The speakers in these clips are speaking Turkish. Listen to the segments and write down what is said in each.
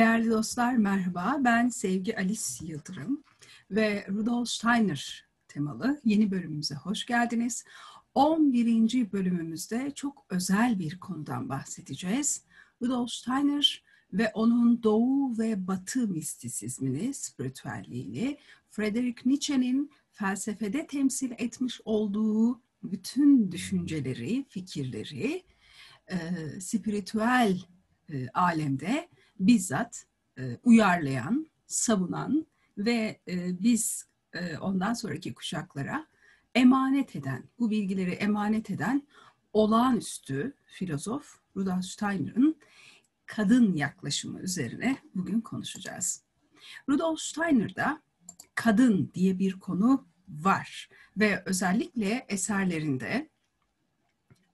Değerli dostlar merhaba. Ben Sevgi Alice Yıldırım ve Rudolf Steiner temalı yeni bölümümüze hoş geldiniz. 11. bölümümüzde çok özel bir konudan bahsedeceğiz. Rudolf Steiner ve onun doğu ve batı mistisizmini, spiritüelliğini, Friedrich Nietzsche'nin felsefede temsil etmiş olduğu bütün düşünceleri, fikirleri, e, spiritüel e, alemde bizzat e, uyarlayan, savunan ve e, biz e, ondan sonraki kuşaklara emanet eden, bu bilgileri emanet eden olağanüstü filozof Rudolf Steiner'ın kadın yaklaşımı üzerine bugün konuşacağız. Rudolf Steiner'da kadın diye bir konu var ve özellikle eserlerinde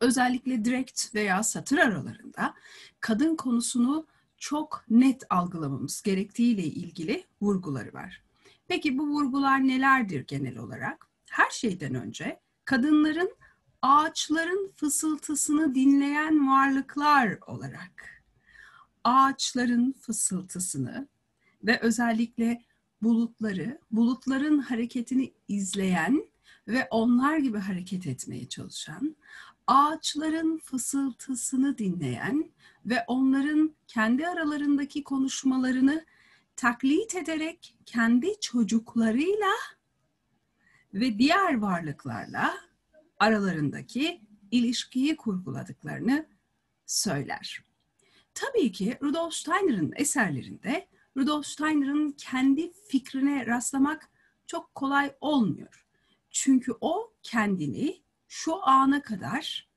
özellikle direkt veya satır aralarında kadın konusunu çok net algılamamız gerektiğiyle ilgili vurguları var. Peki bu vurgular nelerdir genel olarak? Her şeyden önce kadınların ağaçların fısıltısını dinleyen varlıklar olarak ağaçların fısıltısını ve özellikle bulutları, bulutların hareketini izleyen ve onlar gibi hareket etmeye çalışan, ağaçların fısıltısını dinleyen ve onların kendi aralarındaki konuşmalarını taklit ederek kendi çocuklarıyla ve diğer varlıklarla aralarındaki ilişkiyi kurguladıklarını söyler. Tabii ki Rudolf Steiner'ın eserlerinde Rudolf Steiner'ın kendi fikrine rastlamak çok kolay olmuyor. Çünkü o kendini şu ana kadar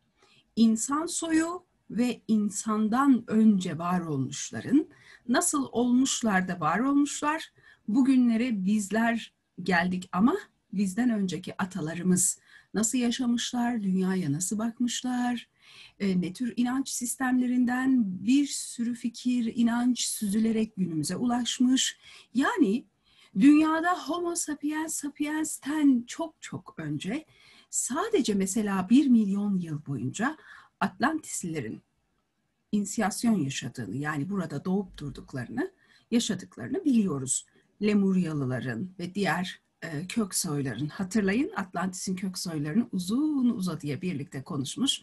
insan soyu ve insandan önce var olmuşların nasıl olmuşlar da var olmuşlar, bugünlere bizler geldik ama bizden önceki atalarımız nasıl yaşamışlar, dünyaya nasıl bakmışlar, e, ne tür inanç sistemlerinden bir sürü fikir, inanç süzülerek günümüze ulaşmış. Yani dünyada Homo sapiens sapiens'ten çok çok önce sadece mesela bir milyon yıl boyunca Atlantislilerin inisiyasyon yaşadığını yani burada doğup durduklarını yaşadıklarını biliyoruz. Lemuryalıların ve diğer e, kök soyların hatırlayın Atlantis'in kök soylarını uzun uzadıya birlikte konuşmuş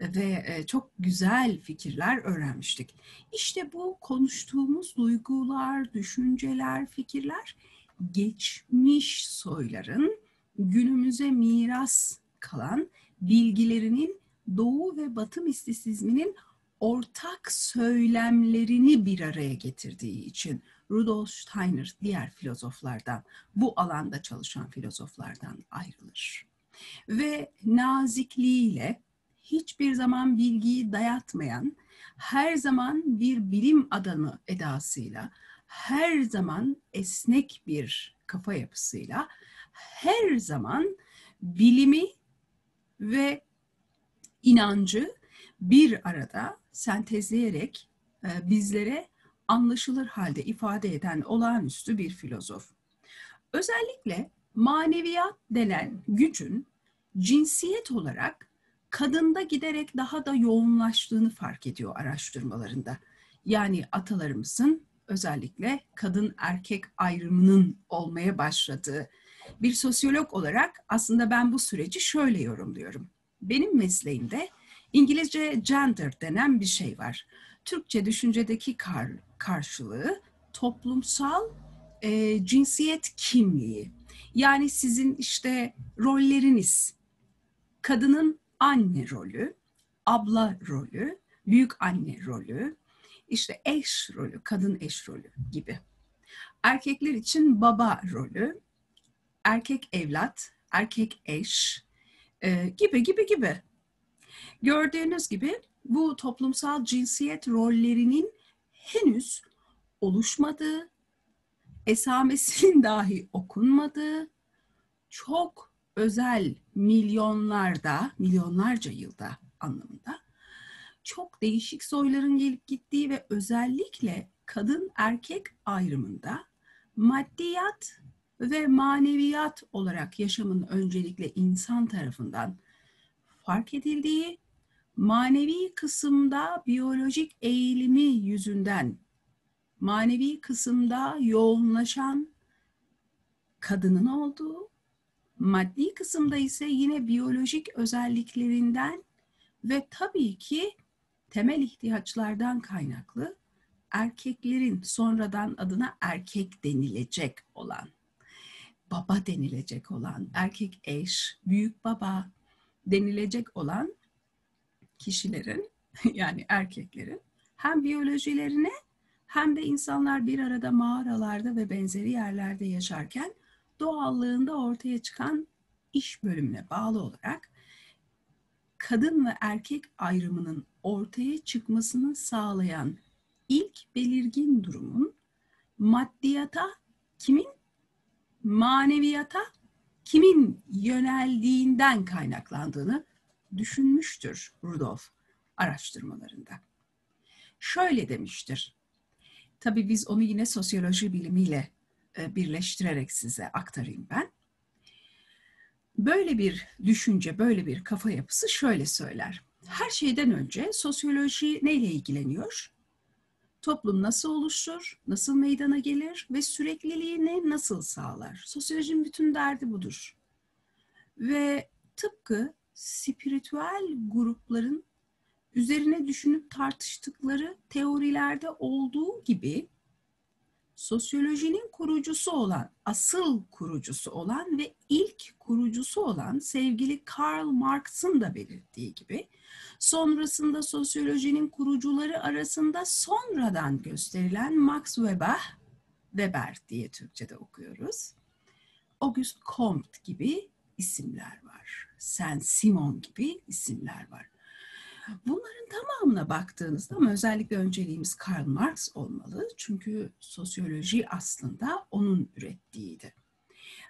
ve e, çok güzel fikirler öğrenmiştik. İşte bu konuştuğumuz duygular, düşünceler, fikirler geçmiş soyların günümüze miras kalan bilgilerinin Doğu ve Batı mistisizminin ortak söylemlerini bir araya getirdiği için Rudolf Steiner diğer filozoflardan, bu alanda çalışan filozoflardan ayrılır. Ve nazikliğiyle hiçbir zaman bilgiyi dayatmayan, her zaman bir bilim adamı edasıyla, her zaman esnek bir kafa yapısıyla, her zaman bilimi ve inancı bir arada sentezleyerek e, bizlere anlaşılır halde ifade eden olağanüstü bir filozof. Özellikle maneviyat denen gücün cinsiyet olarak kadında giderek daha da yoğunlaştığını fark ediyor araştırmalarında. Yani atalarımızın özellikle kadın erkek ayrımının olmaya başladığı bir sosyolog olarak aslında ben bu süreci şöyle yorumluyorum. Benim mesleğimde İngilizce gender denen bir şey var. Türkçe düşüncedeki kar, karşılığı toplumsal e, cinsiyet kimliği. Yani sizin işte rolleriniz, kadının anne rolü, abla rolü, büyük anne rolü, işte eş rolü, kadın eş rolü gibi. Erkekler için baba rolü, erkek evlat, erkek eş e, gibi gibi gibi. Gördüğünüz gibi bu toplumsal cinsiyet rollerinin henüz oluşmadığı, esamesinin dahi okunmadığı, çok özel milyonlarda, milyonlarca yılda anlamında çok değişik soyların gelip gittiği ve özellikle kadın erkek ayrımında maddiyat ve maneviyat olarak yaşamın öncelikle insan tarafından fark edildiği manevi kısımda biyolojik eğilimi yüzünden manevi kısımda yoğunlaşan kadının olduğu, maddi kısımda ise yine biyolojik özelliklerinden ve tabii ki temel ihtiyaçlardan kaynaklı erkeklerin sonradan adına erkek denilecek olan, baba denilecek olan, erkek eş, büyük baba denilecek olan kişilerin yani erkeklerin hem biyolojilerine hem de insanlar bir arada mağaralarda ve benzeri yerlerde yaşarken doğallığında ortaya çıkan iş bölümüne bağlı olarak kadın ve erkek ayrımının ortaya çıkmasını sağlayan ilk belirgin durumun maddiyata kimin, maneviyata kimin yöneldiğinden kaynaklandığını düşünmüştür Rudolf araştırmalarında. Şöyle demiştir. Tabii biz onu yine sosyoloji bilimiyle birleştirerek size aktarayım ben. Böyle bir düşünce, böyle bir kafa yapısı şöyle söyler. Her şeyden önce sosyoloji neyle ilgileniyor? Toplum nasıl oluşur, nasıl meydana gelir ve sürekliliğini nasıl sağlar? Sosyolojinin bütün derdi budur. Ve tıpkı spiritüel grupların üzerine düşünüp tartıştıkları teorilerde olduğu gibi sosyolojinin kurucusu olan, asıl kurucusu olan ve ilk kurucusu olan sevgili Karl Marx'ın da belirttiği gibi sonrasında sosyolojinin kurucuları arasında sonradan gösterilen Max Weber, Weber diye Türkçe'de okuyoruz. Auguste Comte gibi isimler var. Saint Simon gibi isimler var. Bunların tamamına baktığınızda ama özellikle önceliğimiz Karl Marx olmalı. Çünkü sosyoloji aslında onun ürettiğiydi.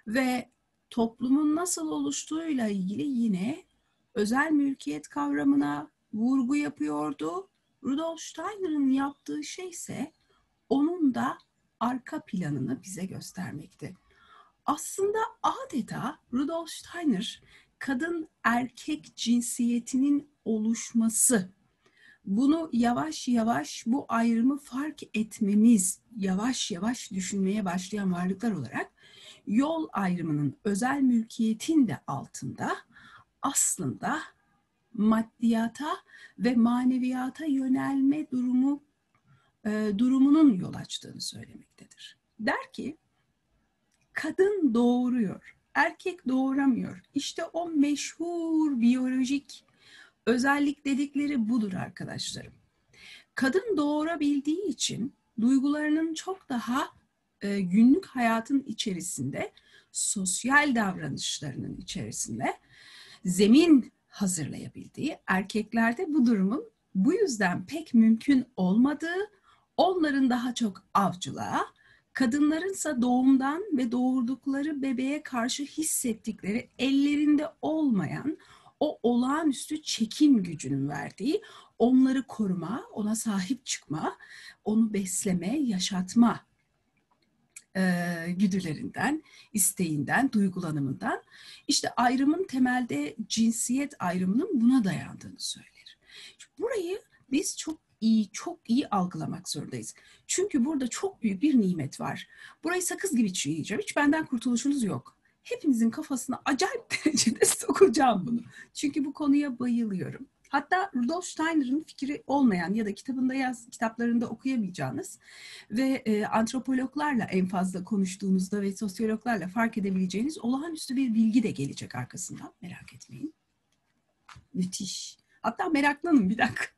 Ve toplumun nasıl oluştuğuyla ilgili yine özel mülkiyet kavramına vurgu yapıyordu. Rudolf Steiner'ın yaptığı şey ise onun da arka planını bize göstermekti. Aslında adeta Rudolf Steiner kadın erkek cinsiyetinin oluşması. Bunu yavaş yavaş bu ayrımı fark etmemiz, yavaş yavaş düşünmeye başlayan varlıklar olarak yol ayrımının özel mülkiyetin de altında aslında maddiyata ve maneviyata yönelme durumu e, durumunun yol açtığını söylemektedir. Der ki kadın doğuruyor, erkek doğuramıyor. İşte o meşhur biyolojik özellik dedikleri budur arkadaşlarım. Kadın doğurabildiği için duygularının çok daha e, günlük hayatın içerisinde, sosyal davranışlarının içerisinde zemin hazırlayabildiği, erkeklerde bu durumun bu yüzden pek mümkün olmadığı, onların daha çok avcılığa, kadınlarınsa doğumdan ve doğurdukları bebeğe karşı hissettikleri ellerinde olmayan o olağanüstü çekim gücünün verdiği onları koruma, ona sahip çıkma, onu besleme, yaşatma e, güdülerinden, isteğinden, duygulanımından işte ayrımın temelde cinsiyet ayrımının buna dayandığını söyler. Burayı biz çok iyi, çok iyi algılamak zorundayız. Çünkü burada çok büyük bir nimet var. Burayı sakız gibi çiğneyeceğim. Hiç benden kurtuluşunuz yok. Hepinizin kafasına acayip derecede sokacağım bunu. Çünkü bu konuya bayılıyorum. Hatta Rudolf Steiner'ın fikri olmayan ya da kitabında yaz kitaplarında okuyamayacağınız ve e, antropologlarla en fazla konuştuğunuzda ve sosyologlarla fark edebileceğiniz olağanüstü bir bilgi de gelecek arkasından. Merak etmeyin. Müthiş. Hatta meraklanın bir dakika.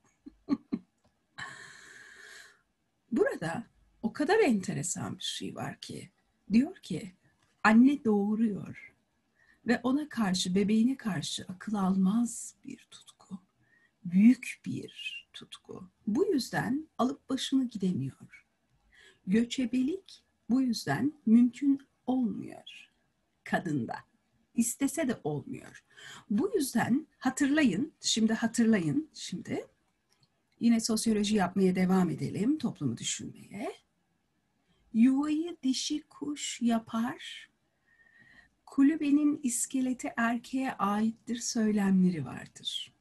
Burada o kadar enteresan bir şey var ki diyor ki anne doğuruyor ve ona karşı bebeğine karşı akıl almaz bir tutku. Büyük bir tutku. Bu yüzden alıp başını gidemiyor. Göçebelik bu yüzden mümkün olmuyor kadında. İstese de olmuyor. Bu yüzden hatırlayın, şimdi hatırlayın şimdi Yine sosyoloji yapmaya devam edelim, toplumu düşünmeye. Yuvayı dişi kuş yapar, kulübenin iskeleti erkeğe aittir söylemleri vardır.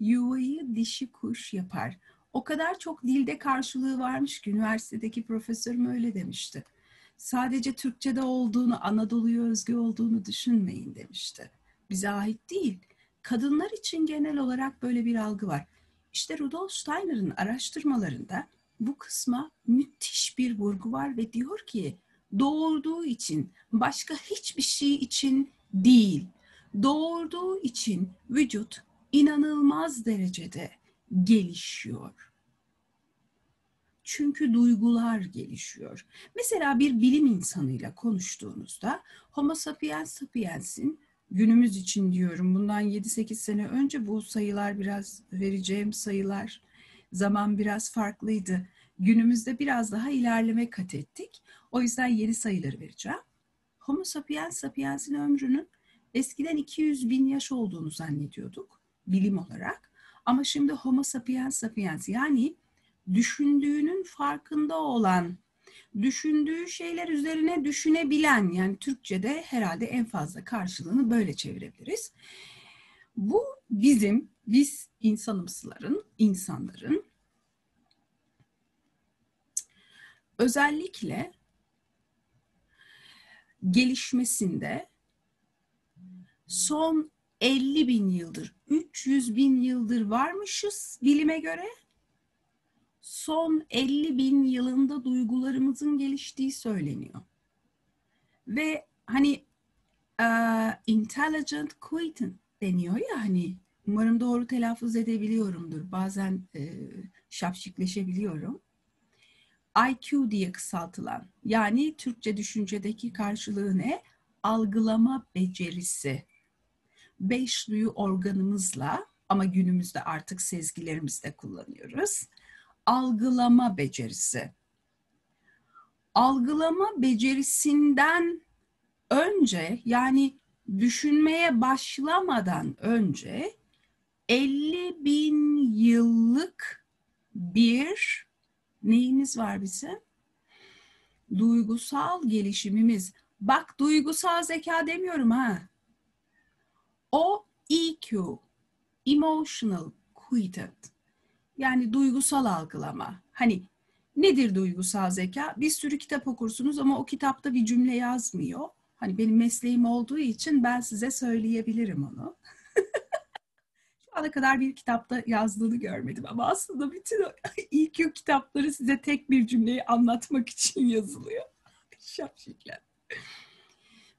Yuvayı dişi kuş yapar. o kadar çok dilde karşılığı varmış ki üniversitedeki profesörüm öyle demişti. Sadece Türkçe'de olduğunu, Anadolu'ya özgü olduğunu düşünmeyin demişti. Bize ait değil. Kadınlar için genel olarak böyle bir algı var. İşte Rudolf Steiner'ın araştırmalarında bu kısma müthiş bir vurgu var ve diyor ki doğurduğu için başka hiçbir şey için değil. Doğurduğu için vücut inanılmaz derecede gelişiyor. Çünkü duygular gelişiyor. Mesela bir bilim insanıyla konuştuğunuzda Homo sapiens sapiens'in günümüz için diyorum bundan 7-8 sene önce bu sayılar biraz vereceğim sayılar zaman biraz farklıydı. Günümüzde biraz daha ilerleme kat ettik. O yüzden yeni sayıları vereceğim. Homo sapiens sapiens'in ömrünün eskiden 200 bin yaş olduğunu zannediyorduk bilim olarak. Ama şimdi Homo sapiens sapiens yani düşündüğünün farkında olan, düşündüğü şeyler üzerine düşünebilen yani Türkçe'de herhalde en fazla karşılığını böyle çevirebiliriz. Bu bizim, biz insanımsıların, insanların özellikle gelişmesinde son 50 bin yıldır, 300 bin yıldır varmışız bilime göre. Son 50 bin yılında duygularımızın geliştiği söyleniyor. Ve hani uh, intelligent quitting deniyor ya hani umarım doğru telaffuz edebiliyorumdur. Bazen e, şapşikleşebiliyorum. IQ diye kısaltılan yani Türkçe düşüncedeki karşılığı ne? Algılama becerisi. Beş duyu organımızla ama günümüzde artık sezgilerimizde kullanıyoruz. Algılama becerisi. Algılama becerisinden önce yani düşünmeye başlamadan önce 50 bin yıllık bir neyimiz var bizim? Duygusal gelişimimiz. Bak duygusal zeka demiyorum ha. O EQ, emotional quotient. Yani duygusal algılama. Hani nedir duygusal zeka? Bir sürü kitap okursunuz ama o kitapta bir cümle yazmıyor. Hani benim mesleğim olduğu için ben size söyleyebilirim onu. Şu ana kadar bir kitapta yazdığını görmedim ama aslında bütün EQ kitapları size tek bir cümleyi anlatmak için yazılıyor. Şapşikler.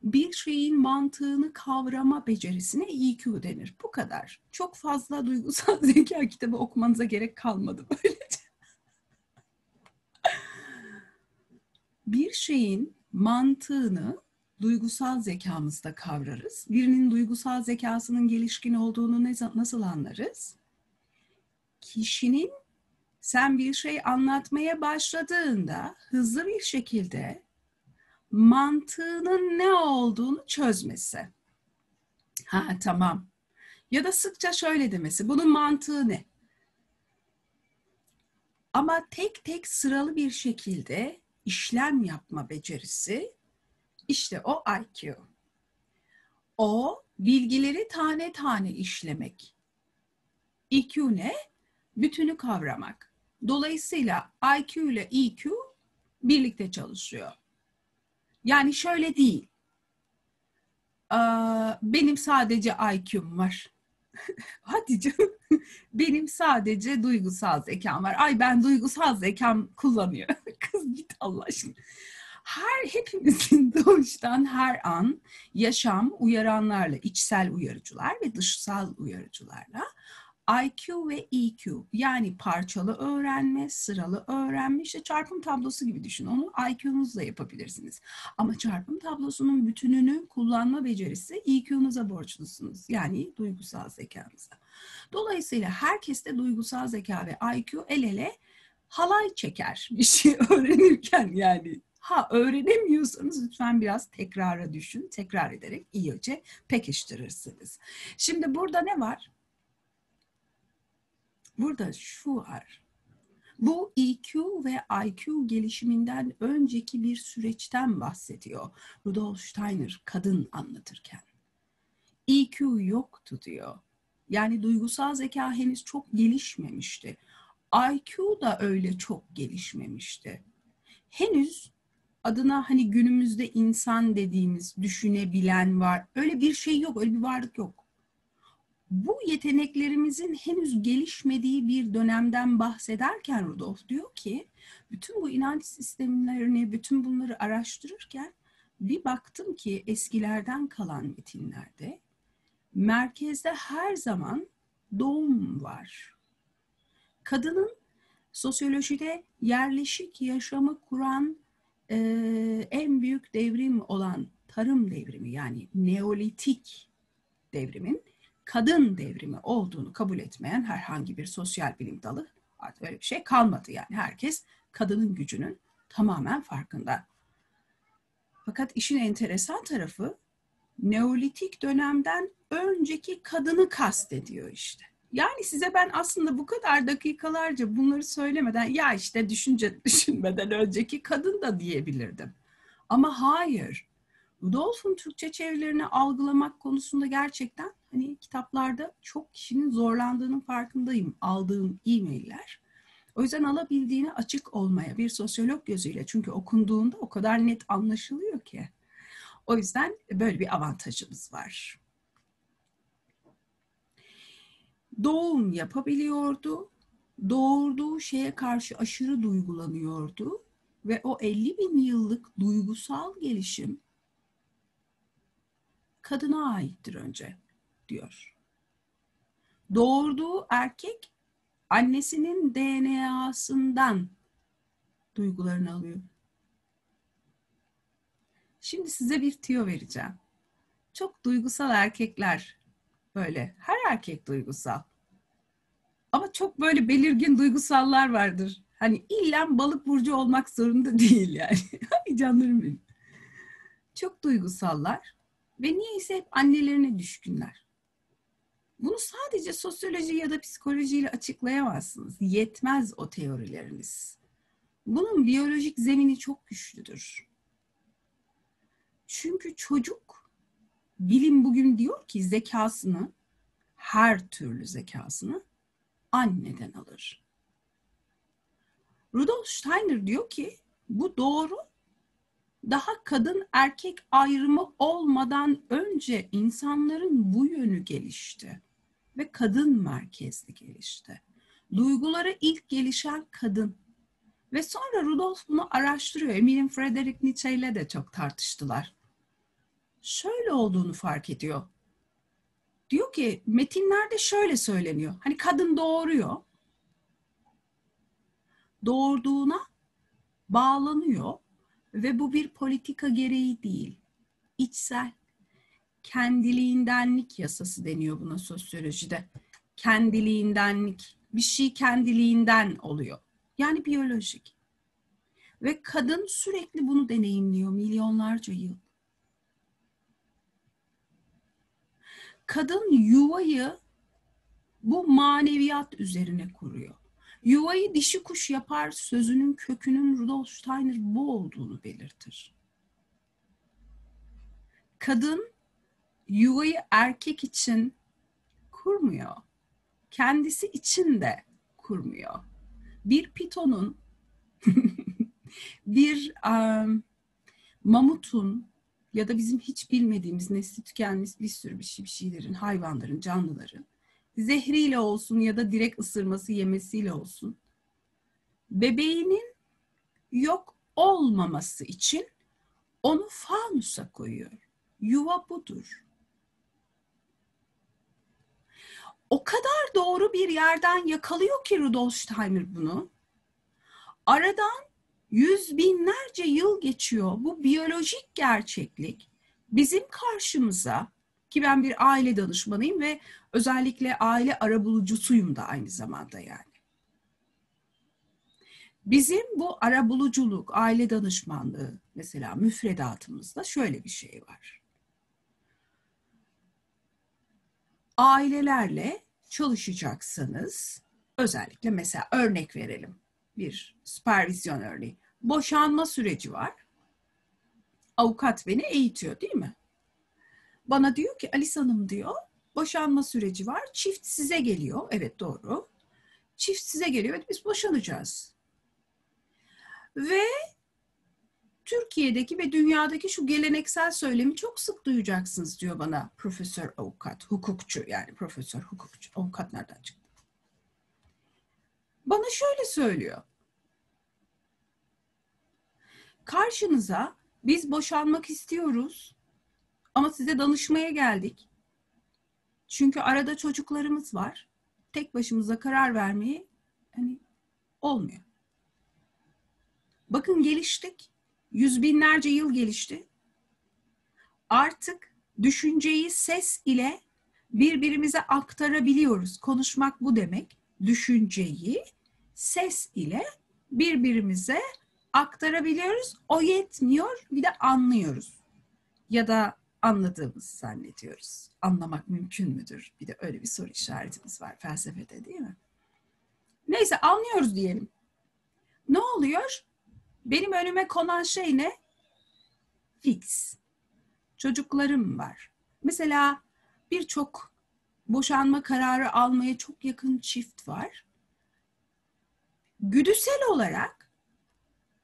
Bir şeyin mantığını kavrama becerisine EQ denir. Bu kadar. Çok fazla duygusal zeka kitabı okumanıza gerek kalmadı böylece. Bir şeyin mantığını duygusal zekamızda kavrarız. Birinin duygusal zekasının gelişkin olduğunu ne, nasıl anlarız? Kişinin sen bir şey anlatmaya başladığında hızlı bir şekilde mantığının ne olduğunu çözmesi. Ha tamam. Ya da sıkça şöyle demesi. Bunun mantığı ne? Ama tek tek sıralı bir şekilde işlem yapma becerisi işte o IQ. O bilgileri tane tane işlemek. EQ ne? Bütünü kavramak. Dolayısıyla IQ ile EQ birlikte çalışıyor. Yani şöyle değil. Benim sadece IQ'm var. Hadi canım. Benim sadece duygusal zekam var. Ay ben duygusal zekam kullanıyor. Kız git Allah aşkına her hepimizin doğuştan her an yaşam uyaranlarla, içsel uyarıcılar ve dışsal uyarıcılarla IQ ve EQ yani parçalı öğrenme, sıralı öğrenme işte çarpım tablosu gibi düşün. Onu IQ'nuzla yapabilirsiniz. Ama çarpım tablosunun bütününü kullanma becerisi EQ'nuza borçlusunuz. Yani duygusal zekanıza. Dolayısıyla herkeste duygusal zeka ve IQ el ele halay çeker bir şey öğrenirken yani Ha öğrenemiyorsanız lütfen biraz tekrara düşün. Tekrar ederek iyice pekiştirirsiniz. Şimdi burada ne var? Burada şu var. Bu EQ ve IQ gelişiminden önceki bir süreçten bahsediyor. Rudolf Steiner kadın anlatırken. EQ yoktu diyor. Yani duygusal zeka henüz çok gelişmemişti. IQ da öyle çok gelişmemişti. Henüz adına hani günümüzde insan dediğimiz düşünebilen var. Öyle bir şey yok, öyle bir varlık yok. Bu yeteneklerimizin henüz gelişmediği bir dönemden bahsederken Rudolf diyor ki bütün bu inanç sistemlerini, bütün bunları araştırırken bir baktım ki eskilerden kalan metinlerde merkezde her zaman doğum var. Kadının sosyolojide yerleşik yaşamı kuran e, en büyük devrim olan tarım devrimi yani neolitik devrimin kadın devrimi olduğunu kabul etmeyen herhangi bir sosyal bilim dalı artık öyle bir şey kalmadı yani herkes kadının gücünün tamamen farkında. Fakat işin enteresan tarafı Neolitik dönemden önceki kadını kastediyor işte. Yani size ben aslında bu kadar dakikalarca bunları söylemeden ya işte düşünce düşünmeden önceki kadın da diyebilirdim. Ama hayır. Rudolf'un Türkçe çevirilerini algılamak konusunda gerçekten hani kitaplarda çok kişinin zorlandığının farkındayım. Aldığım e-mailler. O yüzden alabildiğine açık olmaya bir sosyolog gözüyle çünkü okunduğunda o kadar net anlaşılıyor ki. O yüzden böyle bir avantajımız var. Doğum yapabiliyordu. Doğurduğu şeye karşı aşırı duygulanıyordu. Ve o 50 bin yıllık duygusal gelişim kadına aittir önce diyor. Doğurduğu erkek annesinin DNA'sından duygularını alıyor. Şimdi size bir tüyo vereceğim. Çok duygusal erkekler böyle. Her erkek duygusal. Ama çok böyle belirgin duygusallar vardır. Hani illa balık burcu olmak zorunda değil yani. Ay canlarım benim. Çok duygusallar ve niyeyse hep annelerine düşkünler. Bunu sadece sosyoloji ya da psikolojiyle açıklayamazsınız. Yetmez o teorileriniz. Bunun biyolojik zemini çok güçlüdür. Çünkü çocuk bilim bugün diyor ki zekasını her türlü zekasını anneden alır. Rudolf Steiner diyor ki bu doğru. Daha kadın erkek ayrımı olmadan önce insanların bu yönü gelişti ve kadın merkezli gelişti. Duyguları ilk gelişen kadın. Ve sonra Rudolf bunu araştırıyor. Eminim Frederick Nietzsche ile de çok tartıştılar şöyle olduğunu fark ediyor. Diyor ki metinlerde şöyle söyleniyor. Hani kadın doğuruyor. Doğurduğuna bağlanıyor ve bu bir politika gereği değil. İçsel kendiliğindenlik yasası deniyor buna sosyolojide. Kendiliğindenlik, bir şey kendiliğinden oluyor. Yani biyolojik. Ve kadın sürekli bunu deneyimliyor milyonlarca yıl. kadın yuvayı bu maneviyat üzerine kuruyor. Yuvayı dişi kuş yapar sözünün kökünün Rudolf Steiner bu olduğunu belirtir. Kadın yuvayı erkek için kurmuyor. Kendisi için de kurmuyor. Bir pitonun, bir um, mamutun ya da bizim hiç bilmediğimiz nesli tükenmiş bir sürü bir, şey, bir şeylerin, hayvanların, canlıların zehriyle olsun ya da direkt ısırması yemesiyle olsun bebeğinin yok olmaması için onu fanusa koyuyor. Yuva budur. O kadar doğru bir yerden yakalıyor ki Rudolf Steiner bunu. Aradan yüz binlerce yıl geçiyor. Bu biyolojik gerçeklik bizim karşımıza ki ben bir aile danışmanıyım ve özellikle aile arabulucusuyum da aynı zamanda yani. Bizim bu arabuluculuk, aile danışmanlığı mesela müfredatımızda şöyle bir şey var. Ailelerle çalışacaksanız özellikle mesela örnek verelim bir süpervizyon örneği. Boşanma süreci var. Avukat beni eğitiyor değil mi? Bana diyor ki Alice Hanım diyor boşanma süreci var. Çift size geliyor. Evet doğru. Çift size geliyor. Evet biz boşanacağız. Ve Türkiye'deki ve dünyadaki şu geleneksel söylemi çok sık duyacaksınız diyor bana profesör avukat, hukukçu yani profesör hukukçu. Avukat nereden çıktı? Bana şöyle söylüyor. Karşınıza biz boşanmak istiyoruz ama size danışmaya geldik. Çünkü arada çocuklarımız var. Tek başımıza karar vermeyi hani olmuyor. Bakın geliştik. Yüz binlerce yıl gelişti. Artık düşünceyi ses ile birbirimize aktarabiliyoruz. Konuşmak bu demek. Düşünceyi ses ile birbirimize aktarabiliyoruz. O yetmiyor bir de anlıyoruz. Ya da anladığımızı zannediyoruz. Anlamak mümkün müdür? Bir de öyle bir soru işaretimiz var felsefede değil mi? Neyse anlıyoruz diyelim. Ne oluyor? Benim önüme konan şey ne? Fix. Çocuklarım var. Mesela birçok boşanma kararı almaya çok yakın çift var. Güdüsel olarak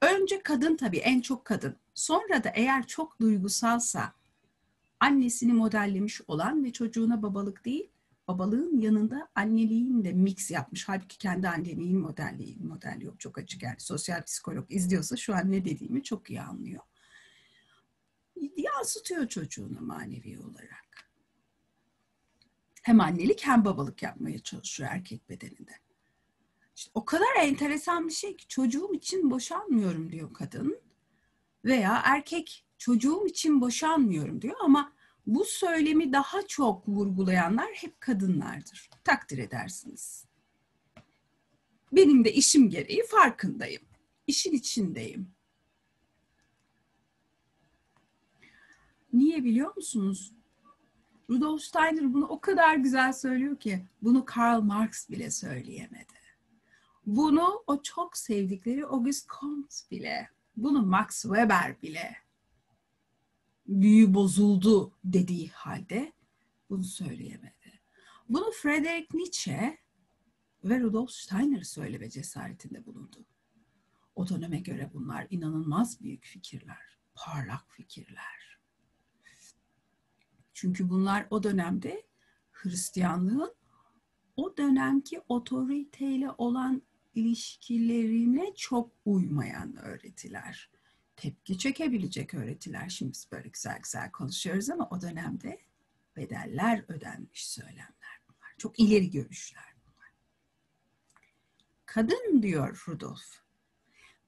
önce kadın tabii en çok kadın. Sonra da eğer çok duygusalsa annesini modellemiş olan ve çocuğuna babalık değil, babalığın yanında anneliğin de mix yapmış. Halbuki kendi anneliğin modelliği, model yok çok açık yani. Sosyal psikolog izliyorsa şu an ne dediğimi çok iyi anlıyor. Yansıtıyor çocuğuna manevi olarak. Hem annelik hem babalık yapmaya çalışıyor erkek bedeninde. İşte o kadar enteresan bir şey ki çocuğum için boşanmıyorum diyor kadın. Veya erkek çocuğum için boşanmıyorum diyor ama bu söylemi daha çok vurgulayanlar hep kadınlardır. Takdir edersiniz. Benim de işim gereği farkındayım. İşin içindeyim. Niye biliyor musunuz? Rudolf Steiner bunu o kadar güzel söylüyor ki bunu Karl Marx bile söyleyemedi. Bunu o çok sevdikleri Auguste Comte bile, bunu Max Weber bile büyü bozuldu dediği halde bunu söyleyemedi. Bunu Friedrich Nietzsche ve Rudolf Steiner söyleme cesaretinde bulundu. O döneme göre bunlar inanılmaz büyük fikirler, parlak fikirler. Çünkü bunlar o dönemde Hristiyanlığın o dönemki otoriteyle olan ilişkilerine çok uymayan öğretiler tepki çekebilecek öğretiler. Şimdi biz böyle güzel güzel konuşuyoruz ama o dönemde bedeller ödenmiş söylemler bunlar. Çok ileri görüşler bunlar. Kadın diyor Rudolf,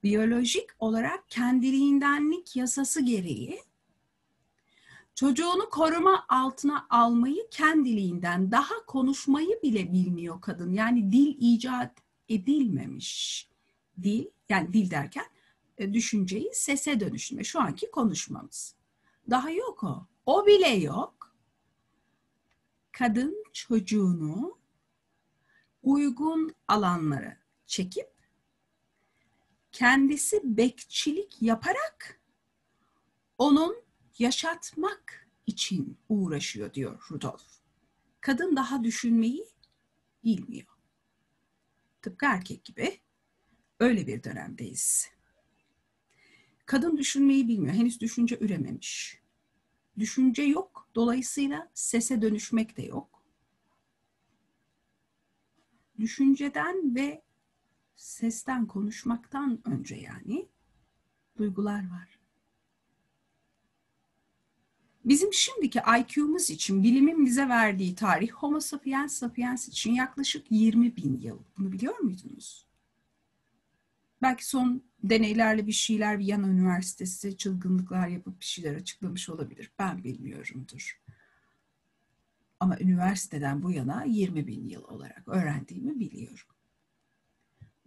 biyolojik olarak kendiliğindenlik yasası gereği çocuğunu koruma altına almayı kendiliğinden daha konuşmayı bile bilmiyor kadın. Yani dil icat edilmemiş. Dil yani dil derken düşünceyi sese dönüştürme. Şu anki konuşmamız. Daha yok o. O bile yok. Kadın çocuğunu uygun alanlara çekip kendisi bekçilik yaparak onun yaşatmak için uğraşıyor diyor Rudolf. Kadın daha düşünmeyi bilmiyor. Tıpkı erkek gibi öyle bir dönemdeyiz. Kadın düşünmeyi bilmiyor. Henüz düşünce ürememiş. Düşünce yok. Dolayısıyla sese dönüşmek de yok. Düşünceden ve sesten konuşmaktan önce yani duygular var. Bizim şimdiki IQ'muz için bilimin bize verdiği tarih Homo sapiens sapiens için yaklaşık 20 bin yıl. Bunu biliyor muydunuz? Belki son deneylerle bir şeyler bir yan üniversitesi çılgınlıklar yapıp bir şeyler açıklamış olabilir. Ben bilmiyorumdur. Ama üniversiteden bu yana 20 bin yıl olarak öğrendiğimi biliyorum.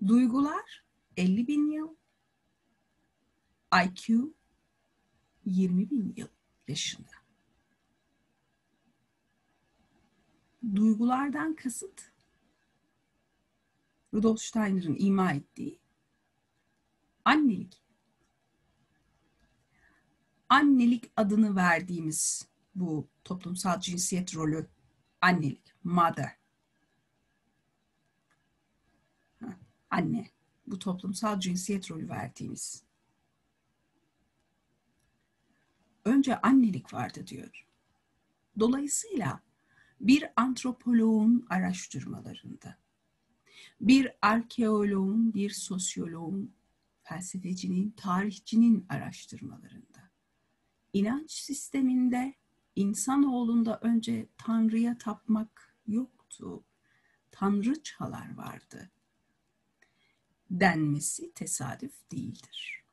Duygular 50 bin yıl, IQ 20 bin yıl yaşında. Duygulardan kasıt Rudolf Steiner'ın ima ettiği annelik. Annelik adını verdiğimiz bu toplumsal cinsiyet rolü annelik, mother. Anne. Bu toplumsal cinsiyet rolü verdiğimiz. Önce annelik vardı diyor. Dolayısıyla bir antropoloğun araştırmalarında, bir arkeoloğun, bir sosyoloğun, felsefecinin, tarihçinin araştırmalarında, inanç sisteminde insanoğlunda önce Tanrı'ya tapmak yoktu. Tanrıçalar vardı. Denmesi tesadüf değildir.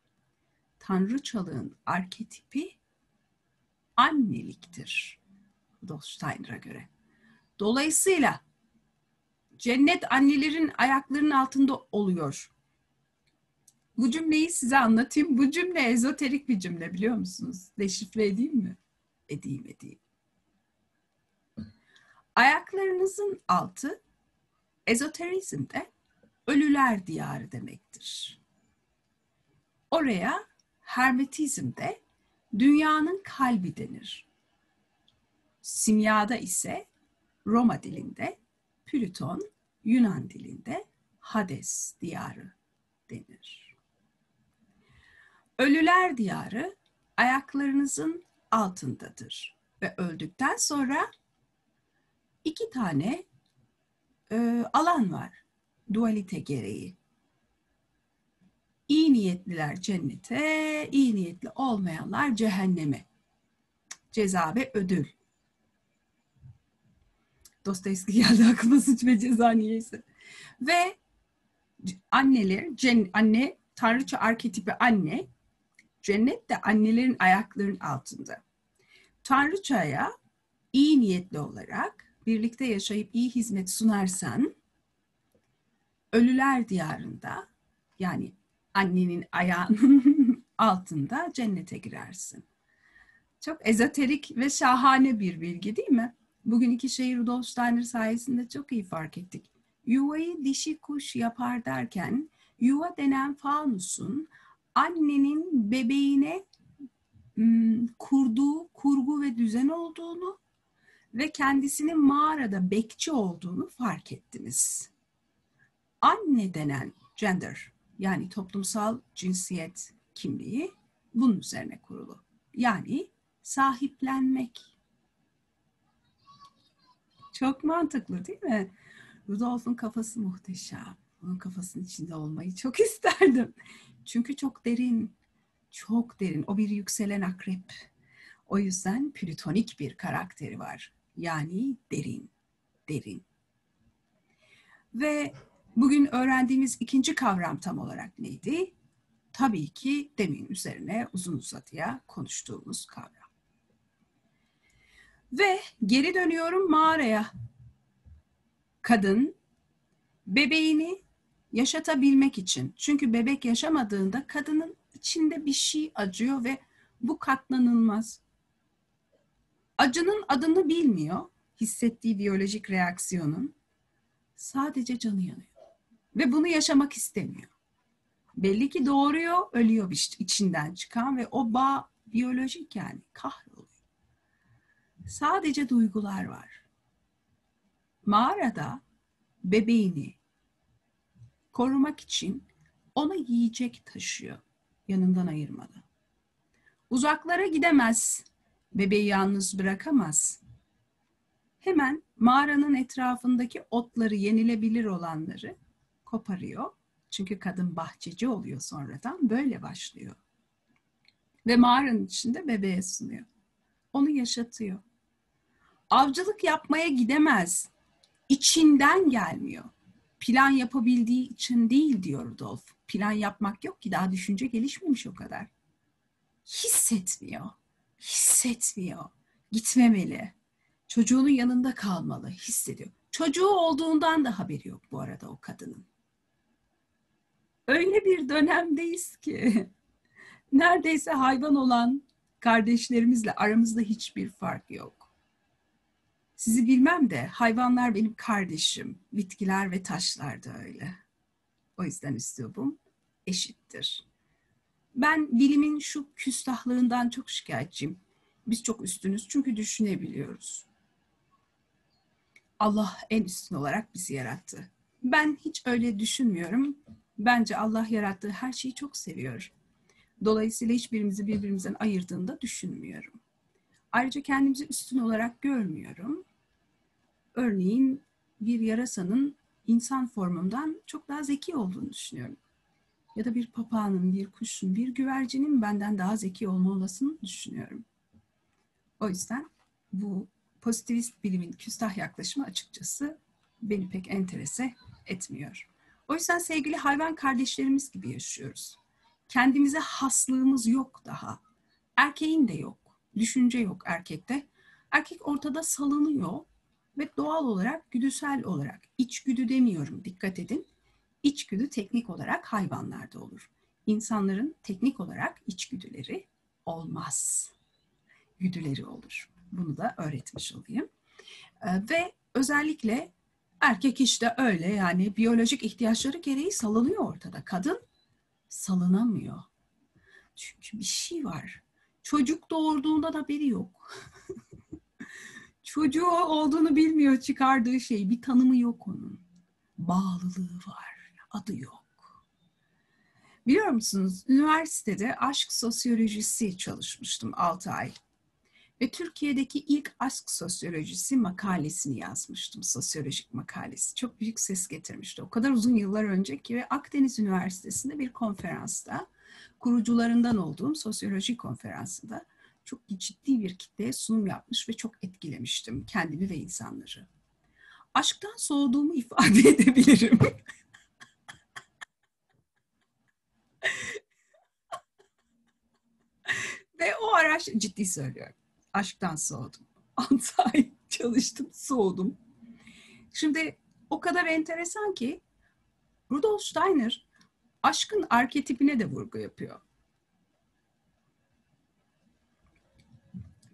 Tanrıçalığın arketipi anneliktir. Steiner'a göre. Dolayısıyla cennet annelerin ayaklarının altında oluyor. Bu cümleyi size anlatayım. Bu cümle ezoterik bir cümle biliyor musunuz? Deşifre edeyim mi? Edeyim edeyim. Ayaklarınızın altı ezoterizmde ölüler diyarı demektir. Oraya hermetizmde dünyanın kalbi denir. Simyada ise Roma dilinde Plüton, Yunan dilinde Hades diyarı denir. Ölüler diyarı ayaklarınızın altındadır ve öldükten sonra iki tane e, alan var dualite gereği. İyi niyetliler cennete, iyi niyetli olmayanlar cehenneme. Ceza ve ödül. Dostoyevski geldi aklıma suç ve ceza niyeyse. Ve anneler, cen, anne, tanrıça arketipi anne, cennet de annelerin ayaklarının altında. Tanrıçaya iyi niyetli olarak birlikte yaşayıp iyi hizmet sunarsan ölüler diyarında yani annenin ayağının altında cennete girersin. Çok ezoterik ve şahane bir bilgi değil mi? Bugün iki şeyi Rudolf Steiner sayesinde çok iyi fark ettik. Yuvayı dişi kuş yapar derken yuva denen fanusun annenin bebeğine kurduğu kurgu ve düzen olduğunu ve kendisinin mağarada bekçi olduğunu fark ettiniz. Anne denen gender yani toplumsal cinsiyet kimliği bunun üzerine kurulu. Yani sahiplenmek. Çok mantıklı değil mi? Rudolf'un kafası muhteşem. Onun kafasının içinde olmayı çok isterdim. Çünkü çok derin, çok derin. O bir yükselen akrep. O yüzden plütonik bir karakteri var. Yani derin, derin. Ve bugün öğrendiğimiz ikinci kavram tam olarak neydi? Tabii ki demin üzerine uzun uzadıya konuştuğumuz kavram. Ve geri dönüyorum mağaraya. Kadın bebeğini yaşatabilmek için. Çünkü bebek yaşamadığında kadının içinde bir şey acıyor ve bu katlanılmaz. Acının adını bilmiyor, hissettiği biyolojik reaksiyonun. Sadece canı yanıyor. Ve bunu yaşamak istemiyor. Belli ki doğuruyor, ölüyor içinden çıkan ve o bağ biyolojik yani kahroluyor. Sadece duygular var. Mağarada bebeğini korumak için ona yiyecek taşıyor. Yanından ayırmalı. Uzaklara gidemez. Bebeği yalnız bırakamaz. Hemen mağaranın etrafındaki otları yenilebilir olanları koparıyor. Çünkü kadın bahçeci oluyor sonradan. Böyle başlıyor. Ve mağaranın içinde bebeğe sunuyor. Onu yaşatıyor. Avcılık yapmaya gidemez. İçinden gelmiyor. Plan yapabildiği için değil diyor Rudolf. Plan yapmak yok ki daha düşünce gelişmemiş o kadar. Hissetmiyor. Hissetmiyor. Gitmemeli. Çocuğunun yanında kalmalı. Hissediyor. Çocuğu olduğundan da haberi yok bu arada o kadının. Öyle bir dönemdeyiz ki neredeyse hayvan olan kardeşlerimizle aramızda hiçbir fark yok. Sizi bilmem de hayvanlar benim kardeşim, bitkiler ve taşlar da öyle. O yüzden üslubum eşittir. Ben bilimin şu küstahlığından çok şikayetçiyim. Biz çok üstünüz çünkü düşünebiliyoruz. Allah en üstün olarak bizi yarattı. Ben hiç öyle düşünmüyorum. Bence Allah yarattığı her şeyi çok seviyor. Dolayısıyla hiçbirimizi birbirimizden ayırdığında düşünmüyorum. Ayrıca kendimizi üstün olarak görmüyorum. Örneğin bir yarasanın insan formundan çok daha zeki olduğunu düşünüyorum. Ya da bir papağanın, bir kuşun, bir güvercinin benden daha zeki olma olasılığını düşünüyorum. O yüzden bu pozitivist bilimin küstah yaklaşımı açıkçası beni pek enterese etmiyor. O yüzden sevgili hayvan kardeşlerimiz gibi yaşıyoruz. Kendimize haslığımız yok daha. Erkeğin de yok. Düşünce yok erkekte. Erkek ortada salınıyor ve doğal olarak güdüsel olarak, içgüdü demiyorum dikkat edin. İçgüdü teknik olarak hayvanlarda olur. İnsanların teknik olarak içgüdüleri olmaz. Güdüleri olur. Bunu da öğretmiş olayım. Ee, ve özellikle erkek işte öyle yani biyolojik ihtiyaçları gereği salınıyor ortada. Kadın salınamıyor. Çünkü bir şey var. Çocuk doğurduğunda da biri yok. Çocuğu olduğunu bilmiyor çıkardığı şey. Bir tanımı yok onun. Bağlılığı var. Adı yok. Biliyor musunuz? Üniversitede aşk sosyolojisi çalışmıştım 6 ay. Ve Türkiye'deki ilk aşk sosyolojisi makalesini yazmıştım. Sosyolojik makalesi. Çok büyük ses getirmişti. O kadar uzun yıllar önceki ve Akdeniz Üniversitesi'nde bir konferansta kurucularından olduğum sosyoloji konferansında çok ciddi bir kitleye sunum yapmış ve çok etkilemiştim kendimi ve insanları. Aşktan soğuduğumu ifade edebilirim. ve o araç ciddi söylüyorum. Aşktan soğudum. 6 ay çalıştım, soğudum. Şimdi o kadar enteresan ki Rudolf Steiner aşkın arketipine de vurgu yapıyor.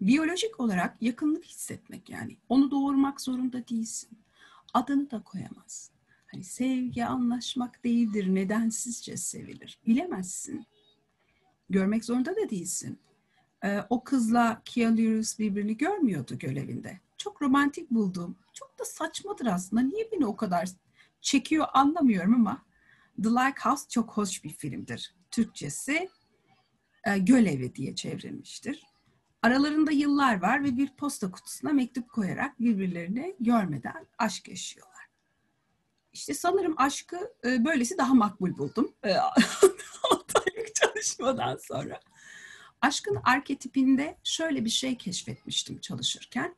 Biyolojik olarak yakınlık hissetmek yani. Onu doğurmak zorunda değilsin. Adını da koyamazsın. Hani sevgi anlaşmak değildir, nedensizce sevilir. Bilemezsin. Görmek zorunda da değilsin. Ee, o kızla Keanu birbirini görmüyordu görevinde. Çok romantik buldum. Çok da saçmadır aslında. Niye beni o kadar çekiyor anlamıyorum ama The Lighthouse çok hoş bir filmdir. Türkçesi e, Gölevi diye çevrilmiştir. Aralarında yıllar var ve bir posta kutusuna mektup koyarak birbirlerini görmeden aşk yaşıyorlar. İşte sanırım aşkı e, böylesi daha makbul buldum. 6 aylık çalışmadan sonra. Aşkın arketipinde şöyle bir şey keşfetmiştim çalışırken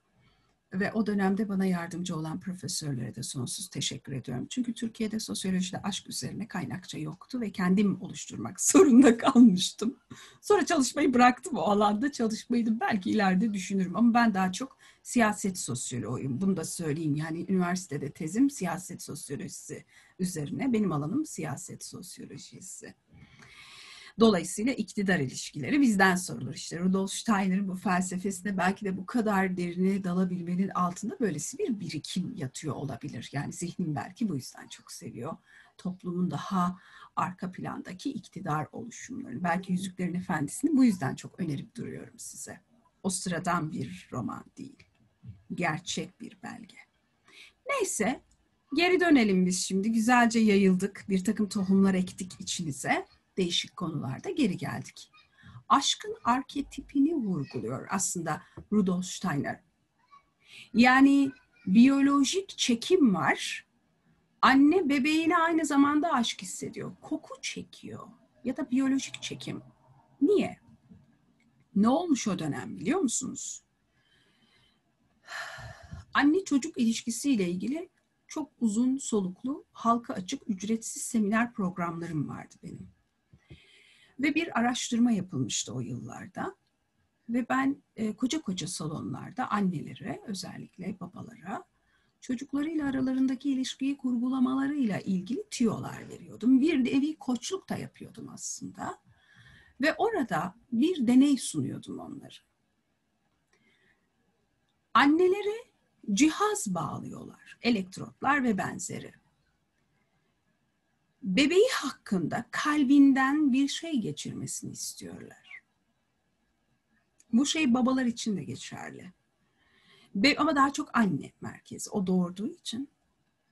ve o dönemde bana yardımcı olan profesörlere de sonsuz teşekkür ediyorum. Çünkü Türkiye'de sosyolojide aşk üzerine kaynakça yoktu ve kendim oluşturmak zorunda kalmıştım. Sonra çalışmayı bıraktım o alanda çalışmayı belki ileride düşünürüm ama ben daha çok siyaset sosyoloğuyum. Bunu da söyleyeyim yani üniversitede tezim siyaset sosyolojisi üzerine. Benim alanım siyaset sosyolojisi. Dolayısıyla iktidar ilişkileri bizden sorulur. İşte Rudolf Steiner'in bu felsefesinde belki de bu kadar derine dalabilmenin altında böylesi bir birikim yatıyor olabilir. Yani zihnim belki bu yüzden çok seviyor. Toplumun daha arka plandaki iktidar oluşumlarını. Belki Yüzüklerin Efendisi'ni bu yüzden çok önerip duruyorum size. O sıradan bir roman değil. Gerçek bir belge. Neyse geri dönelim biz şimdi. Güzelce yayıldık. Bir takım tohumlar ektik içinize değişik konularda geri geldik. Aşkın arketipini vurguluyor aslında Rudolf Steiner. Yani biyolojik çekim var. Anne bebeğine aynı zamanda aşk hissediyor. Koku çekiyor ya da biyolojik çekim. Niye? Ne olmuş o dönem biliyor musunuz? Anne çocuk ilişkisiyle ilgili çok uzun soluklu halka açık ücretsiz seminer programlarım vardı benim. Ve bir araştırma yapılmıştı o yıllarda. Ve ben e, koca koca salonlarda annelere, özellikle babalara, çocuklarıyla aralarındaki ilişkiyi kurgulamalarıyla ilgili tüyolar veriyordum. Bir nevi koçluk da yapıyordum aslında. Ve orada bir deney sunuyordum onları. Annelere cihaz bağlıyorlar, elektrotlar ve benzeri bebeği hakkında kalbinden bir şey geçirmesini istiyorlar. Bu şey babalar için de geçerli. Be ama daha çok anne merkezi. O doğurduğu için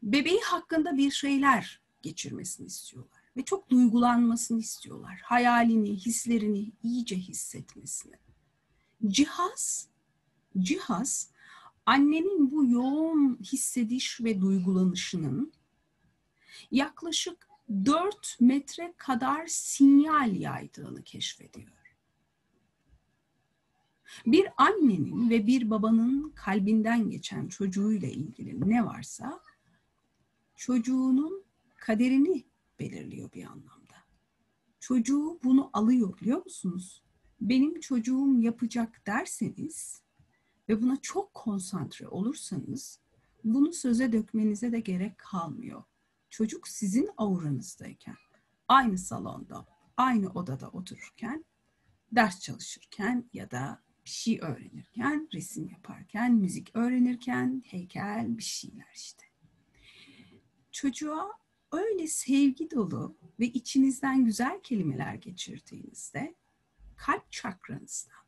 Bebeği hakkında bir şeyler geçirmesini istiyorlar ve çok duygulanmasını istiyorlar. Hayalini, hislerini iyice hissetmesini. Cihaz, cihaz annenin bu yoğun hissediş ve duygulanışının yaklaşık 4 metre kadar sinyal yaydığını keşfediyor. Bir annenin ve bir babanın kalbinden geçen çocuğuyla ilgili ne varsa çocuğunun kaderini belirliyor bir anlamda. Çocuğu bunu alıyor biliyor musunuz? Benim çocuğum yapacak derseniz ve buna çok konsantre olursanız bunu söze dökmenize de gerek kalmıyor. Çocuk sizin auranızdayken, aynı salonda, aynı odada otururken, ders çalışırken ya da bir şey öğrenirken, resim yaparken, müzik öğrenirken, heykel bir şeyler işte. Çocuğa öyle sevgi dolu ve içinizden güzel kelimeler geçirdiğinizde kalp çakranızdan,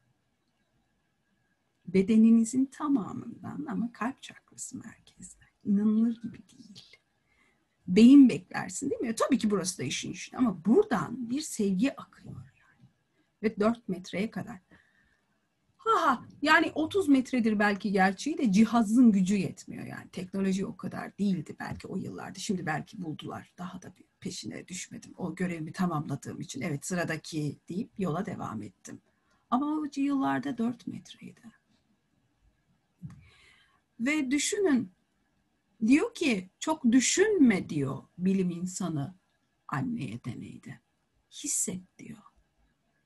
bedeninizin tamamından ama kalp çakrası merkezde. İnanılır gibi değil. Beyin beklersin değil mi? Tabii ki burası da işin işin ama buradan bir sevgi akıyor yani. Ve 4 metreye kadar. Ha yani 30 metredir belki gerçeği de cihazın gücü yetmiyor yani. Teknoloji o kadar değildi belki o yıllarda. Şimdi belki buldular. Daha da bir peşine düşmedim. O görevimi tamamladığım için evet sıradaki deyip yola devam ettim. Ama o yıllarda 4 metreydi. Ve düşünün diyor ki çok düşünme diyor bilim insanı anneye deneyde. Hisset diyor.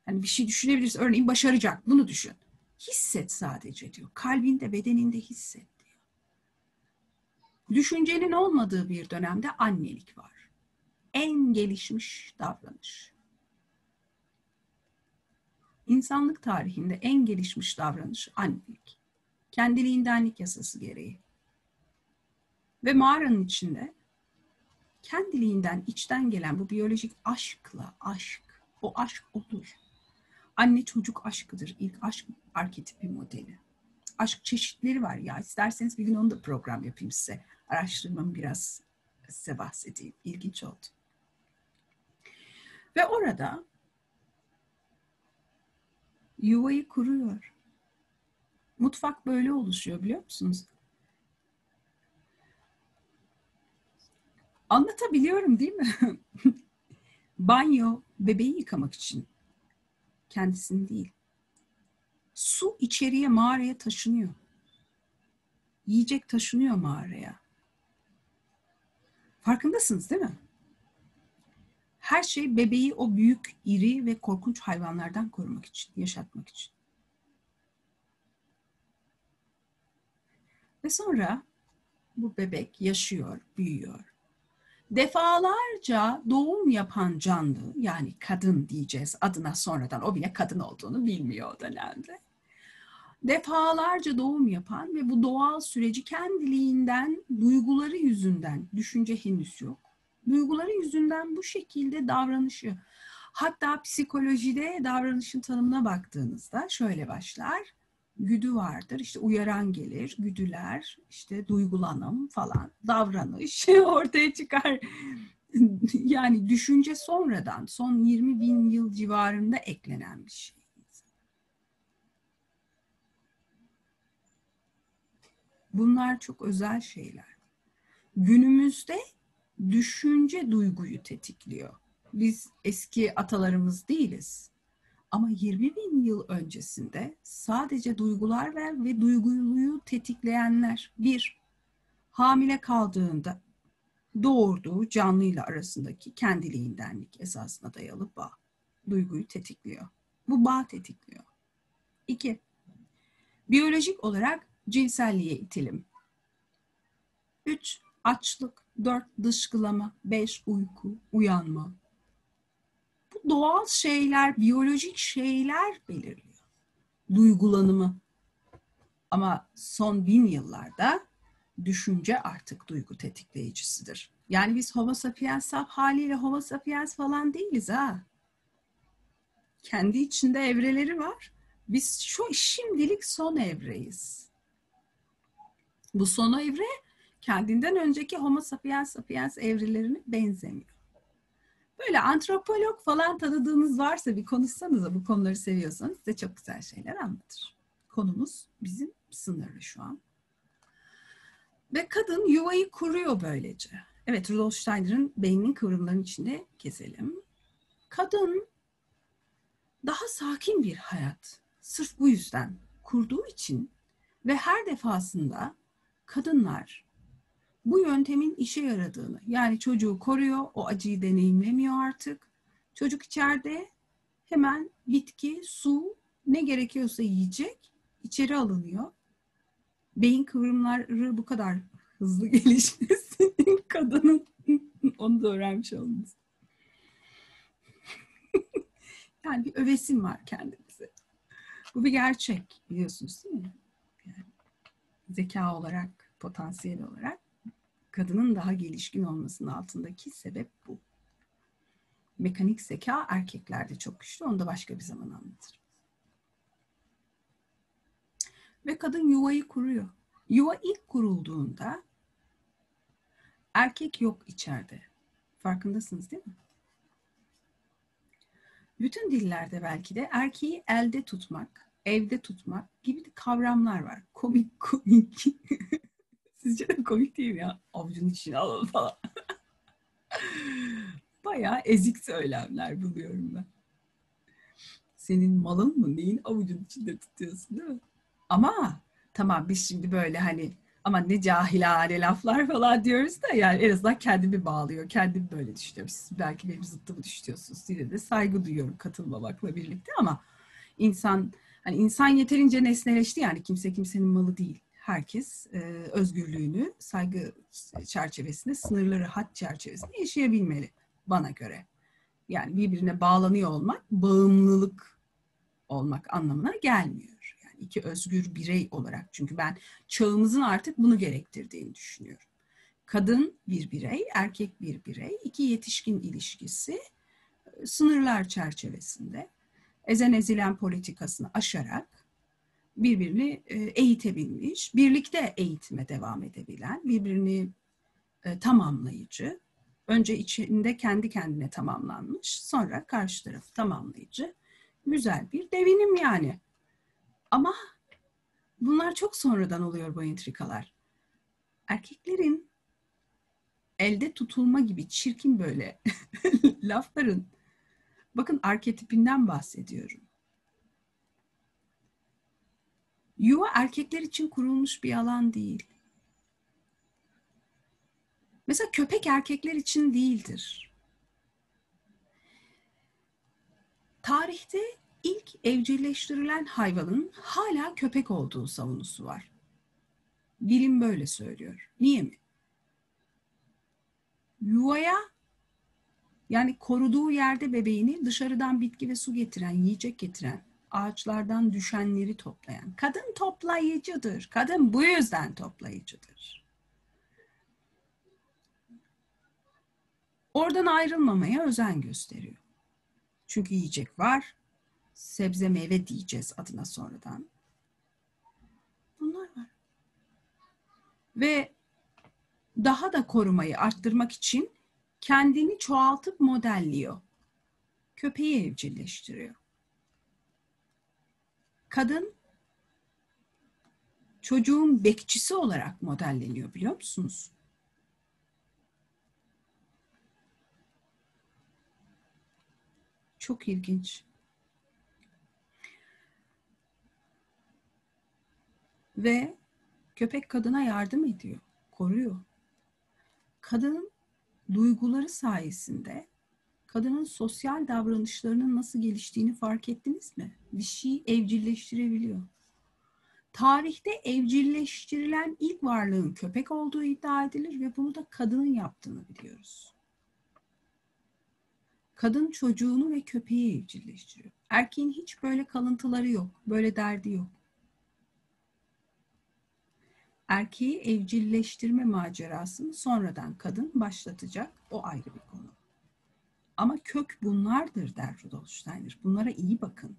Hani bir şey düşünebilirsin. Örneğin başaracak. Bunu düşün. Hisset sadece diyor. Kalbinde, bedeninde hisset diyor. Düşüncenin olmadığı bir dönemde annelik var. En gelişmiş davranış. İnsanlık tarihinde en gelişmiş davranış annelik. Kendiliğindenlik yasası gereği. Ve mağaranın içinde kendiliğinden içten gelen bu biyolojik aşkla aşk, o aşk olur. Anne çocuk aşkıdır. ilk aşk arketipi modeli. Aşk çeşitleri var ya. İsterseniz bir gün onu da program yapayım size. Araştırmamı biraz size bahsedeyim. İlginç oldu. Ve orada yuvayı kuruyor. Mutfak böyle oluşuyor biliyor musunuz? Anlatabiliyorum değil mi? Banyo bebeği yıkamak için kendisini değil. Su içeriye mağaraya taşınıyor. Yiyecek taşınıyor mağaraya. Farkındasınız değil mi? Her şey bebeği o büyük, iri ve korkunç hayvanlardan korumak için, yaşatmak için. Ve sonra bu bebek yaşıyor, büyüyor defalarca doğum yapan canlı yani kadın diyeceğiz adına sonradan o bile kadın olduğunu bilmiyor o dönemde. Defalarca doğum yapan ve bu doğal süreci kendiliğinden duyguları yüzünden düşünce henüz yok. Duyguları yüzünden bu şekilde davranışı hatta psikolojide davranışın tanımına baktığınızda şöyle başlar güdü vardır. İşte uyaran gelir, güdüler, işte duygulanım falan, davranış ortaya çıkar. yani düşünce sonradan, son 20 bin yıl civarında eklenen bir şey. Bunlar çok özel şeyler. Günümüzde düşünce duyguyu tetikliyor. Biz eski atalarımız değiliz. Ama 20 bin yıl öncesinde sadece duygular ver ve duyguluyu tetikleyenler bir, hamile kaldığında doğurduğu canlıyla arasındaki kendiliğindenlik esasına dayalı bağ. Duyguyu tetikliyor. Bu bağ tetikliyor. İki, biyolojik olarak cinselliğe itilim. Üç, açlık. Dört, dışkılama. Beş, uyku, uyanma doğal şeyler, biyolojik şeyler belirliyor. Duygulanımı. Ama son bin yıllarda düşünce artık duygu tetikleyicisidir. Yani biz homo sapiens saf haliyle homo sapiens falan değiliz ha. Kendi içinde evreleri var. Biz şu şimdilik son evreyiz. Bu son evre kendinden önceki Homo sapiens sapiens evrilerine benzemiyor. Böyle antropolog falan tanıdığınız varsa bir konuşsanıza bu konuları seviyorsanız size çok güzel şeyler anlatır. Konumuz bizim sınırlı şu an. Ve kadın yuvayı kuruyor böylece. Evet Rudolf Steiner'ın beyninin kıvrımlarının içinde gezelim. Kadın daha sakin bir hayat sırf bu yüzden kurduğu için ve her defasında kadınlar bu yöntemin işe yaradığını yani çocuğu koruyor, o acıyı deneyimlemiyor artık. Çocuk içeride hemen bitki, su ne gerekiyorsa yiyecek içeri alınıyor. Beyin kıvrımları bu kadar hızlı gelişmesi kadının onu da öğrenmiş olması. yani bir övesim var kendimize. Bu bir gerçek biliyorsunuz değil mi? Yani zeka olarak, potansiyel olarak kadının daha gelişkin olmasının altındaki sebep bu. Mekanik zeka erkeklerde çok güçlü. Onu da başka bir zaman anlatırım. Ve kadın yuvayı kuruyor. Yuva ilk kurulduğunda erkek yok içeride. Farkındasınız değil mi? Bütün dillerde belki de erkeği elde tutmak, evde tutmak gibi kavramlar var. Komik komik. Sizce de komik değil mi ya? Avucun içine alalım falan. Bayağı ezik söylemler buluyorum ben. Senin malın mı? Neyin avucun içinde tutuyorsun değil mi? Ama tamam biz şimdi böyle hani ama ne cahilane laflar falan diyoruz da yani en azından kendimi bağlıyor. Kendimi böyle düşünüyorum. Siz belki benim zıttımı düşünüyorsunuz. Size de saygı duyuyorum katılmamakla birlikte ama insan hani insan yeterince nesneleşti yani kimse kimsenin malı değil. Herkes e, özgürlüğünü saygı çerçevesinde, sınırları hat çerçevesinde yaşayabilmeli bana göre. Yani birbirine bağlanıyor olmak bağımlılık olmak anlamına gelmiyor iki özgür birey olarak. Çünkü ben çağımızın artık bunu gerektirdiğini düşünüyorum. Kadın bir birey, erkek bir birey, iki yetişkin ilişkisi e, sınırlar çerçevesinde ezen ezilen politikasını aşarak birbirini e, eğitebilmiş, birlikte eğitime devam edebilen, birbirini e, tamamlayıcı, önce içinde kendi kendine tamamlanmış, sonra karşı tarafı tamamlayıcı güzel bir devinim yani. Ama bunlar çok sonradan oluyor bu entrikalar. Erkeklerin elde tutulma gibi çirkin böyle lafların bakın arketipinden bahsediyorum. Yuva erkekler için kurulmuş bir alan değil. Mesela köpek erkekler için değildir. Tarihte ilk evcilleştirilen hayvanın hala köpek olduğu savunusu var. Bilim böyle söylüyor. Niye mi? Yuvaya yani koruduğu yerde bebeğini dışarıdan bitki ve su getiren, yiyecek getiren, ağaçlardan düşenleri toplayan. Kadın toplayıcıdır. Kadın bu yüzden toplayıcıdır. Oradan ayrılmamaya özen gösteriyor. Çünkü yiyecek var, sebze meyve diyeceğiz adına sonradan. Bunlar var. Ve daha da korumayı arttırmak için kendini çoğaltıp modelliyor. Köpeği evcilleştiriyor. Kadın çocuğun bekçisi olarak modelleniyor biliyor musunuz? Çok ilginç. Ve köpek kadına yardım ediyor, koruyor. Kadının duyguları sayesinde kadının sosyal davranışlarının nasıl geliştiğini fark ettiniz mi? Bir şeyi evcilleştirebiliyor. Tarihte evcilleştirilen ilk varlığın köpek olduğu iddia edilir ve bunu da kadının yaptığını biliyoruz. Kadın çocuğunu ve köpeği evcilleştiriyor. Erkeğin hiç böyle kalıntıları yok, böyle derdi yok erkeği evcilleştirme macerasını sonradan kadın başlatacak. O ayrı bir konu. Ama kök bunlardır der Rudolf Steiner. Bunlara iyi bakın.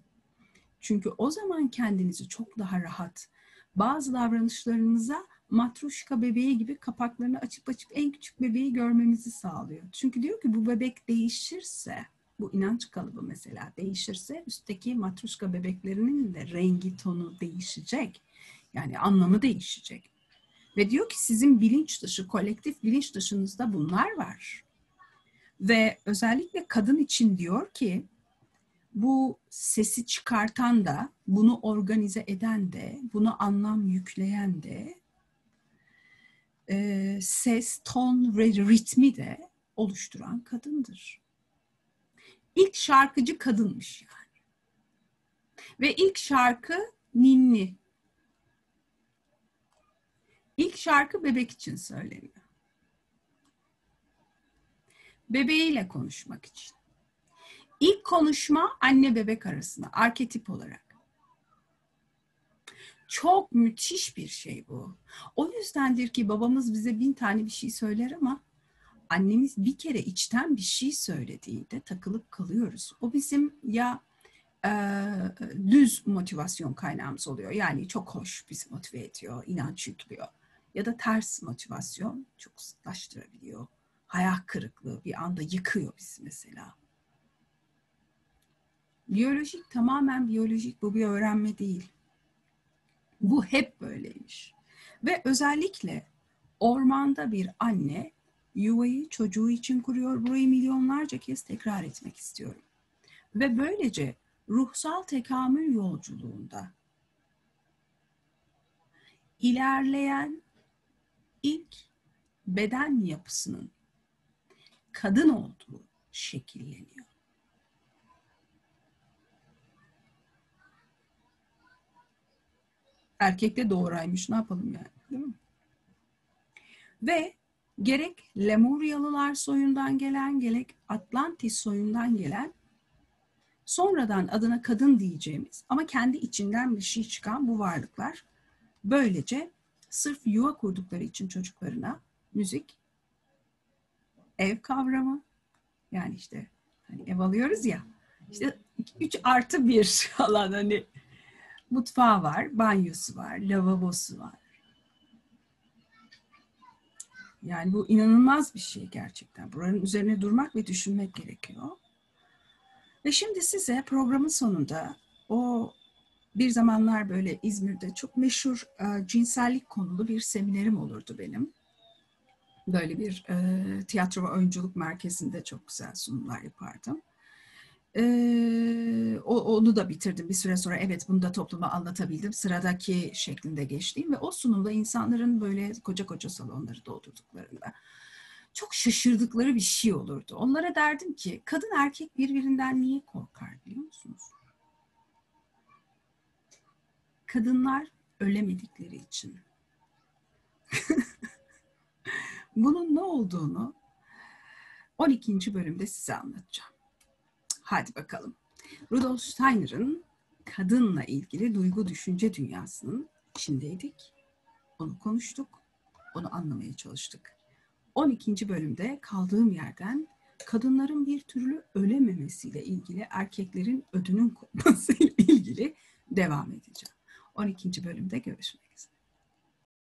Çünkü o zaman kendinizi çok daha rahat, bazı davranışlarınıza matruşka bebeği gibi kapaklarını açıp açıp en küçük bebeği görmemizi sağlıyor. Çünkü diyor ki bu bebek değişirse, bu inanç kalıbı mesela değişirse üstteki matruşka bebeklerinin de rengi tonu değişecek. Yani anlamı değişecek. Ve diyor ki sizin bilinç dışı, kolektif bilinç dışınızda bunlar var. Ve özellikle kadın için diyor ki bu sesi çıkartan da, bunu organize eden de, bunu anlam yükleyen de, e, ses, ton ve ritmi de oluşturan kadındır. İlk şarkıcı kadınmış yani. Ve ilk şarkı ninni. İlk şarkı bebek için söyleniyor. Bebeğiyle konuşmak için. İlk konuşma anne bebek arasında arketip olarak. Çok müthiş bir şey bu. O yüzdendir ki babamız bize bin tane bir şey söyler ama annemiz bir kere içten bir şey söylediğinde takılıp kalıyoruz. O bizim ya e, düz motivasyon kaynağımız oluyor. Yani çok hoş bizi motive ediyor, inanç yüklüyor. Ya da ters motivasyon çok sıklaştırabiliyor. Hayal kırıklığı bir anda yıkıyor bizi mesela. Biyolojik tamamen biyolojik bu bir öğrenme değil. Bu hep böyleymiş. Ve özellikle ormanda bir anne yuvayı çocuğu için kuruyor. Burayı milyonlarca kez tekrar etmek istiyorum. Ve böylece ruhsal tekamül yolculuğunda ilerleyen ilk beden yapısının kadın olduğu şekilleniyor. Erkek de doğuraymış ne yapalım yani değil mi? Ve gerek Lemuryalılar soyundan gelen gerek Atlantis soyundan gelen sonradan adına kadın diyeceğimiz ama kendi içinden bir şey çıkan bu varlıklar böylece sırf yuva kurdukları için çocuklarına müzik, ev kavramı yani işte hani ev alıyoruz ya işte 3 artı bir alan hani mutfağı var, banyosu var, lavabosu var. Yani bu inanılmaz bir şey gerçekten. Buranın üzerine durmak ve düşünmek gerekiyor. Ve şimdi size programın sonunda o bir zamanlar böyle İzmir'de çok meşhur e, cinsellik konulu bir seminerim olurdu benim. Böyle bir e, tiyatro ve oyunculuk merkezinde çok güzel sunumlar yapardım. Ee, onu da bitirdim bir süre sonra. Evet bunu da topluma anlatabildim. Sıradaki şeklinde geçtiğim ve o sunumda insanların böyle koca koca salonları doldurduklarında çok şaşırdıkları bir şey olurdu. Onlara derdim ki kadın erkek birbirinden niye korkar biliyor musunuz? Kadınlar ölemedikleri için. Bunun ne olduğunu 12. bölümde size anlatacağım. Hadi bakalım. Rudolf Steiner'ın kadınla ilgili duygu düşünce dünyasının içindeydik. Onu konuştuk. Onu anlamaya çalıştık. 12. bölümde kaldığım yerden kadınların bir türlü ölememesiyle ilgili erkeklerin ödünün kopmasıyla ilgili devam edeceğim. 12. bölümde görüşmek